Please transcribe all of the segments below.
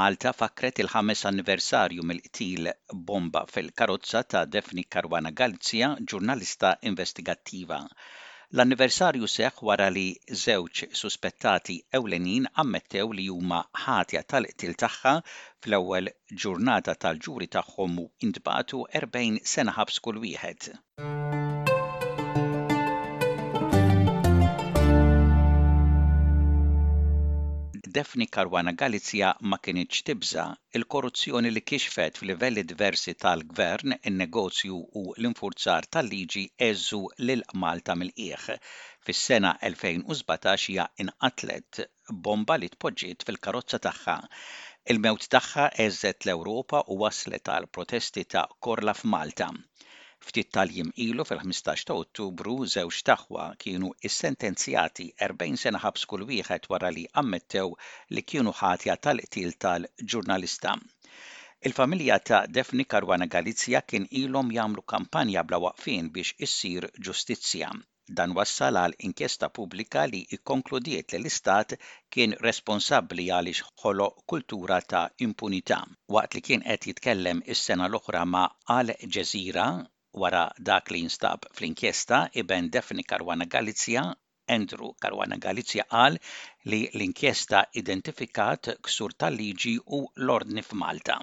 Malta fakkret il-ħames anniversarju mill-qtil bomba fil-karozza ta' Daphne Caruana Galizia, ġurnalista investigattiva. L-anniversarju seħħ wara li żewġ suspettati ewlenin ammettew li huma ħatja tal-qtil tagħha fl-ewwel ġurnata tal-ġuri tagħhom u ntbagħtu 40 sena ħabs kull wieħed. Daphne Caruana Galizia ma kinitx tibża', il-koruzzjoni li kixfet f'livelli diversi tal-gvern, in-negozju u l-infurzar tal-liġi għeżżu lil Malta mill-qiegħ. Fis-sena 2017 hija nqatlet bomba li tpoġġiet fil-karozza tagħha. Il-mewt tagħha heżżet l-Ewropa u wasslet għal protesti ta' Korla f'Malta. Ftit tal-jiem ilu fil-ħmistax ta' Ottubru żewġ t'aħwa kienu ssentenzjati 40 sena ħabs kull wieħed wara li ammettew li kienu ħatja tal-qtil tal-ġurnalista. Il-familja ta' Daphne Caruana Galizia kien ilhom jagħmlu kampanja bla waqfien biex issir ġustizzja. Dan wassal għal inkjesta pubblika li kkonkludiet li l-Istat kien responsabbli għaliex ħoloq kultura ta' impunità. Waqt li kien qed jitkellem is-sena l-oħra ma' Al Jazeera wara dak li nstab fl-inkjesta, iben Daphne Caruana Galizia, Andrew Caruana Galizia qal li l-inkjesta identifikat ksur tal-liġi u l-ordni f'Malta.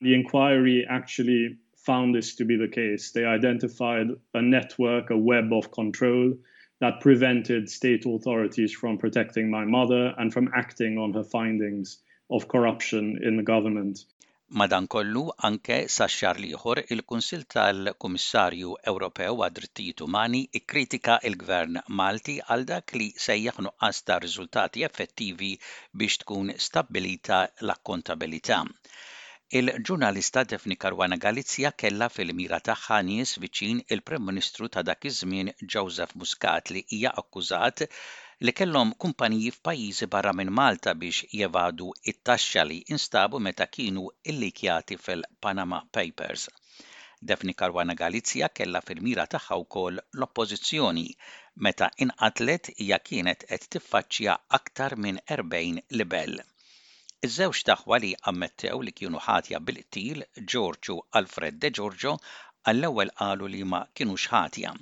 the inquiry actually found this to be the case. They identified a network, a web of control that prevented state authorities from protecting my mother and from acting on her findings of corruption in the government. Madankollu, anke sa xahar l-ieħor, il-Kunsill tal-Kummissarju Ewropew għad-Drittijiet Umani kkritika l-Gvern Malti għal dak li sejjaħ nuqqas ta' riżultati effettivi biex tkun stabbilita l-akkontabilità. Il-ġurnalista Daphne Caruana Galizia kellha fil-mira tagħha nies viċin il-Prim Ministru ta' dak iż-żmien Joseph Muscat li hija akkużat li kellhom kumpaniji f'pajjiżi barra minn Malta biex jevadu t-taxxa li instabu meta kienu llikjati fil-Panama Papers. Daphne Caruana Galizia kellha fil-mira tagħha wkoll l-Oppożizzjoni. Meta inqatlet hija kienet qed tiffaċċja aktar minn 40 libell. Iż-żewġt aħwa li ammettew li kienu ħatja bil-qtil, George u Alfred De Giorgio, għall-ewwel qalu li ma kinux ħatja,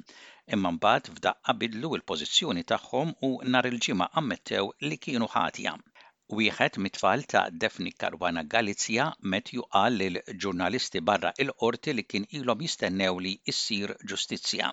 imma mbagħad f'daqqa biddlu l-pożizzjoni tagħhom u nhar il-Ġimgħa ammettew li kienu ħatja. Wieħed mit-tfal ta' Daphne Caruana Galizia, Matthew qal lill-ġurnalisti barra l-Qorti li kien ilhom jistennew li ssir ġustizzja.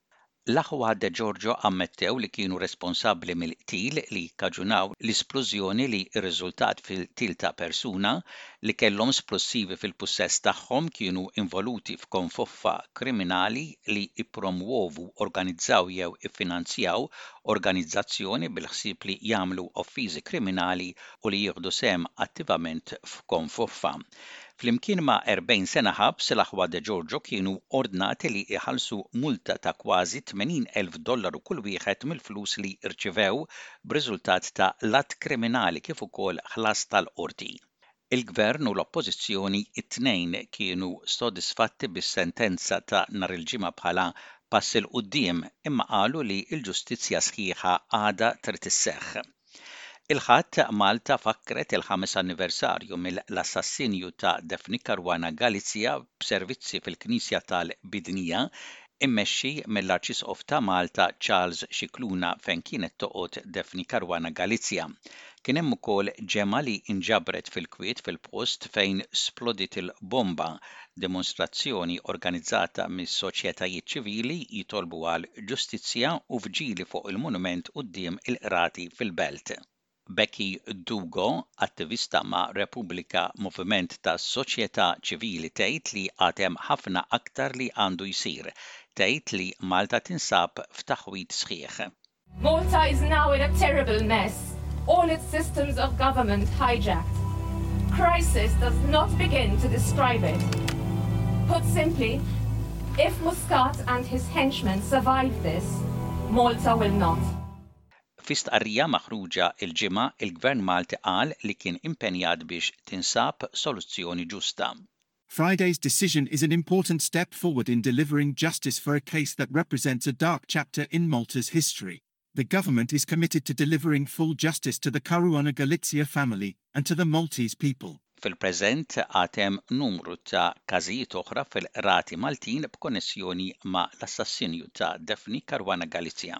L-aħwa De Giorgio ammettew li kienu responsabbli mill-qtil li kkaġunaw l-isplużjoni li rriżultat fil-qtil ta' persuna, li kellhom splussivi fil-pussess tagħhom, kienu involuti f'konfoffa kriminali, li ppromwovu, organizzaw jew iffinanzjaw organizzazzjoni bil-ħsieb li jagħmlu offiżi kriminali u li jieħdu sehem attivament f'konfoffa. Flimkien ma' 40 sena ħabs, l-aħwa De Giorgio kienu ordnati li jħallsu multa ta' kważi 80 elf dollaru kull wieħed mill-flus li rċivew b'riżultat ta' l-att kriminali kif ukoll ħlas tal-qorti. Il-Gvern u l-Oppożizzjoni t-tnejn kienu sodisfatti bis-sentenza ta' nhar il-Ġimgħa bħala pass 'il quddiem, imma qalu li l-ġustizzja sħiħa għadha trid isseħħ. Il-Ħadd, Malta fakkret il-ħames anniversarju mill-assassinju ta' Daphne Caruana Galizia b'servizzi fil-Knisja tal-Bidnija mmexxi mill-Arċisqof ta' Malta Charles Scicluna fejn kienet toqgħod Daphne Caruana Galizia. Kien hemm ukoll ġemgħa li nġabret fil-kwiet fil-post fejn splodiet il-bomba Dimostrazzjoni organizzata mis-soċjetajiet ċivili jitolbu għal ġustizzja u vġili fuq il-monument quddiem il-qrati fil-Belt. Becky Dugo, attivista ma' Repubblika Moviment tas-Soċjetà Ċivili tgħid li għad hemm ħafna aktar li għandu jsir. Tgħid li Malta tinsab f'taħwid sħiħ. Malta is now in a terrible mess, all its systems of government hijacked. Crisis does not begin to describe it. Put simply, if Muscat and his henchmen survive this, Malta will not. Fi stqarrija maħruġa l-Ġimgħa, il-Gvern Malti qal li kien impenjat biex tinsab soluzzjoni ġusta. Friday's decision is an important step forward in delivering justice for a case that represents a dark chapter in Malta's history. The government is committed to delivering full justice to the Caruana Galizia family and to the Maltese people. fil prezent għatem numru ta' kazijiet oħra fil-rati Maltin b'konnessjoni ma' l-assassinju ta' Defni Caruana Galizia.